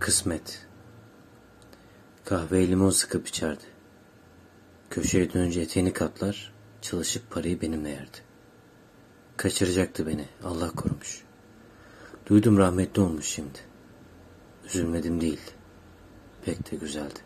Kısmet. Kahveye limon sıkıp içerdi. Köşeye dönünce eteğini katlar, çalışıp parayı benimle yerdi. Kaçıracaktı beni, Allah korumuş. Duydum rahmetli olmuş şimdi. Üzülmedim değil. Pek de güzeldi.